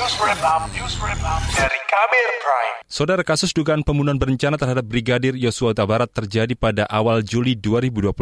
News Wrap Up, News Wrap Up dari Kabir Prime. Saudara kasus dugaan pembunuhan berencana terhadap Brigadir Yosua Huta Barat terjadi pada awal Juli 2022.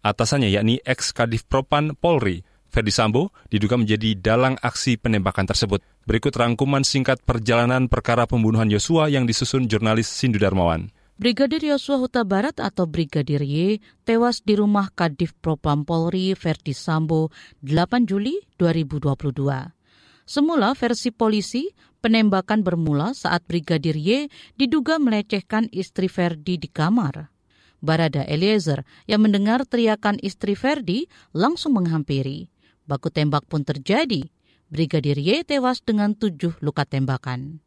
Atasannya yakni ex Kadif Propan Polri, Ferdi Sambo, diduga menjadi dalang aksi penembakan tersebut. Berikut rangkuman singkat perjalanan perkara pembunuhan Yosua yang disusun jurnalis Sindu Darmawan. Brigadir Yosua Huta Barat atau Brigadir Y tewas di rumah Kadif Propam Polri Ferdi Sambo 8 Juli 2022. Semula versi polisi, penembakan bermula saat Brigadir Y diduga melecehkan istri Ferdi di kamar. Barada Eliezer yang mendengar teriakan istri Ferdi langsung menghampiri. Baku tembak pun terjadi. Brigadir Y tewas dengan tujuh luka tembakan.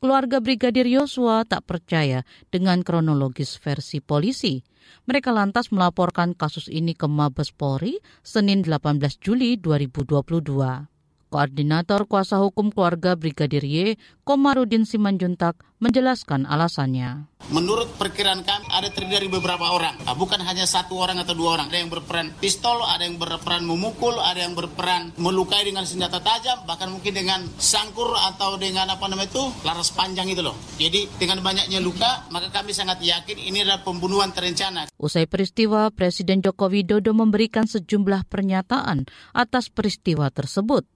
Keluarga Brigadir Yosua tak percaya dengan kronologis versi polisi. Mereka lantas melaporkan kasus ini ke Mabes Polri Senin 18 Juli 2022. Koordinator Kuasa Hukum Keluarga Brigadir Y, Komarudin Simanjuntak, menjelaskan alasannya. Menurut perkiraan kami ada terdiri dari beberapa orang, nah, bukan hanya satu orang atau dua orang. Ada yang berperan pistol, ada yang berperan memukul, ada yang berperan melukai dengan senjata tajam, bahkan mungkin dengan sangkur atau dengan apa namanya itu laras panjang itu loh. Jadi dengan banyaknya luka, maka kami sangat yakin ini adalah pembunuhan terencana. Usai peristiwa, Presiden Joko Widodo memberikan sejumlah pernyataan atas peristiwa tersebut.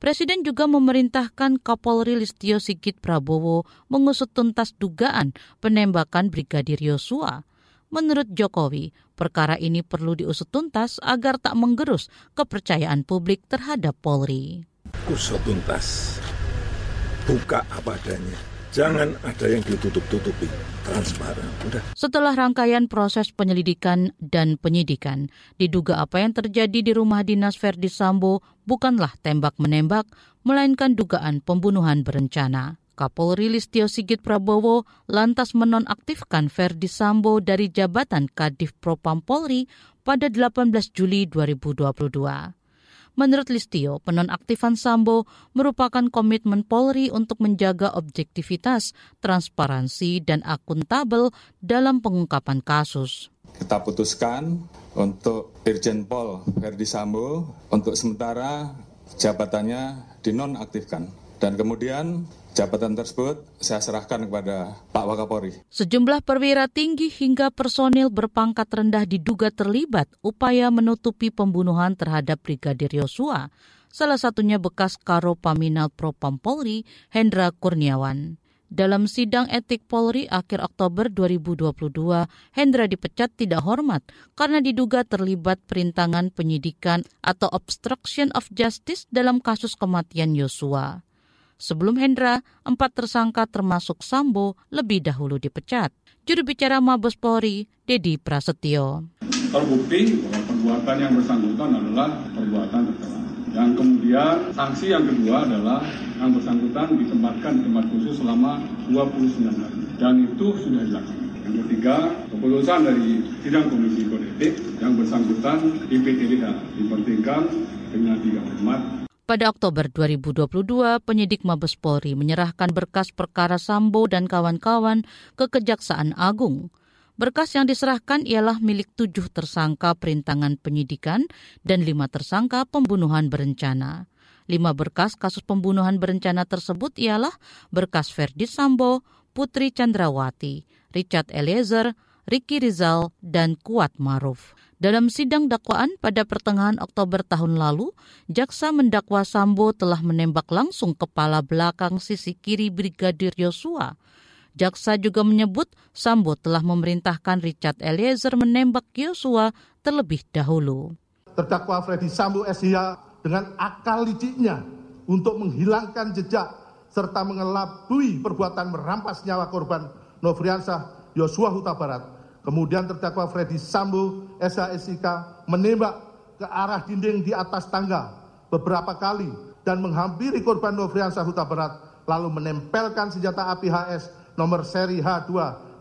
Presiden juga memerintahkan Kapolri Listio Sigit Prabowo mengusut tuntas dugaan penembakan Brigadir Yosua. Menurut Jokowi, perkara ini perlu diusut tuntas agar tak menggerus kepercayaan publik terhadap Polri. Usut tuntas, buka apa adanya Jangan ada yang ditutup-tutupi, transparan. Udah. Setelah rangkaian proses penyelidikan dan penyidikan, diduga apa yang terjadi di rumah dinas Verdi Sambo bukanlah tembak-menembak, melainkan dugaan pembunuhan berencana. Kapolri Listio Sigit Prabowo lantas menonaktifkan Verdi Sambo dari jabatan Kadif Propam Polri pada 18 Juli 2022. Menurut Listio, penonaktifan Sambo merupakan komitmen Polri untuk menjaga objektivitas, transparansi, dan akuntabel dalam pengungkapan kasus. Kita putuskan untuk Irjen Pol Verdi Sambo untuk sementara jabatannya dinonaktifkan. Dan kemudian Jabatan tersebut saya serahkan kepada Pak Wakapori. Sejumlah perwira tinggi hingga personil berpangkat rendah diduga terlibat upaya menutupi pembunuhan terhadap Brigadir Yosua. Salah satunya bekas Karo Paminal Propam Polri, Hendra Kurniawan. Dalam sidang etik Polri akhir Oktober 2022, Hendra dipecat tidak hormat karena diduga terlibat perintangan penyidikan atau obstruction of justice dalam kasus kematian Yosua. Sebelum Hendra, empat tersangka termasuk Sambo lebih dahulu dipecat. Juru bicara Mabes Polri, Dedi Prasetyo. Terbukti bahwa perbuatan yang bersangkutan adalah perbuatan tercela. Yang kemudian sanksi yang kedua adalah yang bersangkutan ditempatkan di tempat khusus selama 29 hari. Dan itu sudah dilakukan. Yang ketiga, keputusan dari sidang komisi kode etik yang bersangkutan IPTDH dipertingkan dengan tiga hormat pada Oktober 2022, penyidik Mabes Polri menyerahkan berkas perkara Sambo dan kawan-kawan ke Kejaksaan Agung. Berkas yang diserahkan ialah milik tujuh tersangka perintangan penyidikan dan lima tersangka pembunuhan berencana. Lima berkas kasus pembunuhan berencana tersebut ialah berkas Ferdi Sambo, Putri Chandrawati, Richard Eliezer, Ricky Rizal, dan Kuat Maruf. Dalam sidang dakwaan pada pertengahan Oktober tahun lalu, jaksa mendakwa Sambo telah menembak langsung kepala belakang sisi kiri Brigadir Yosua. Jaksa juga menyebut Sambo telah memerintahkan Richard Eliezer menembak Yosua terlebih dahulu. Terdakwa Freddy Sambo SH dengan akal liciknya untuk menghilangkan jejak serta mengelabui perbuatan merampas nyawa korban Nofriansah Yosua Huta Barat Kemudian terdakwa Freddy Sambo SHSIK menembak ke arah dinding di atas tangga beberapa kali dan menghampiri korban Nofriansah Huta Barat lalu menempelkan senjata api HS nomor seri H2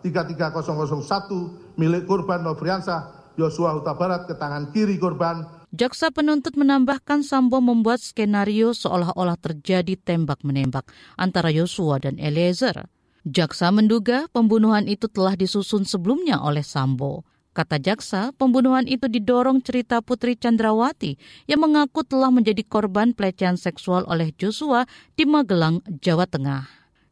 33001 milik korban Nofriansah Yosua Huta Barat ke tangan kiri korban Jaksa penuntut menambahkan Sambo membuat skenario seolah-olah terjadi tembak-menembak antara Yosua dan Eliezer. Jaksa menduga pembunuhan itu telah disusun sebelumnya oleh Sambo. Kata jaksa, pembunuhan itu didorong cerita Putri Chandrawati yang mengaku telah menjadi korban pelecehan seksual oleh Joshua di Magelang, Jawa Tengah.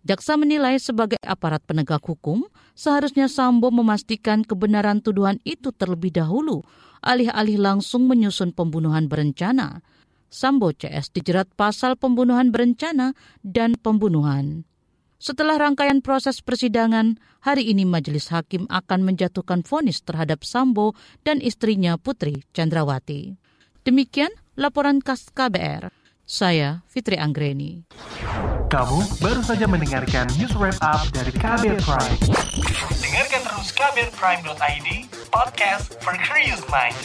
Jaksa menilai sebagai aparat penegak hukum, seharusnya Sambo memastikan kebenaran tuduhan itu terlebih dahulu, alih-alih langsung menyusun pembunuhan berencana. Sambo CS dijerat pasal pembunuhan berencana dan pembunuhan. Setelah rangkaian proses persidangan, hari ini Majelis Hakim akan menjatuhkan vonis terhadap Sambo dan istrinya Putri Chandrawati. Demikian laporan khas KBR. Saya Fitri Anggreni. Kamu baru saja mendengarkan news wrap up dari KBR Prime. Dengarkan terus kbrprime.id, podcast for curious mind.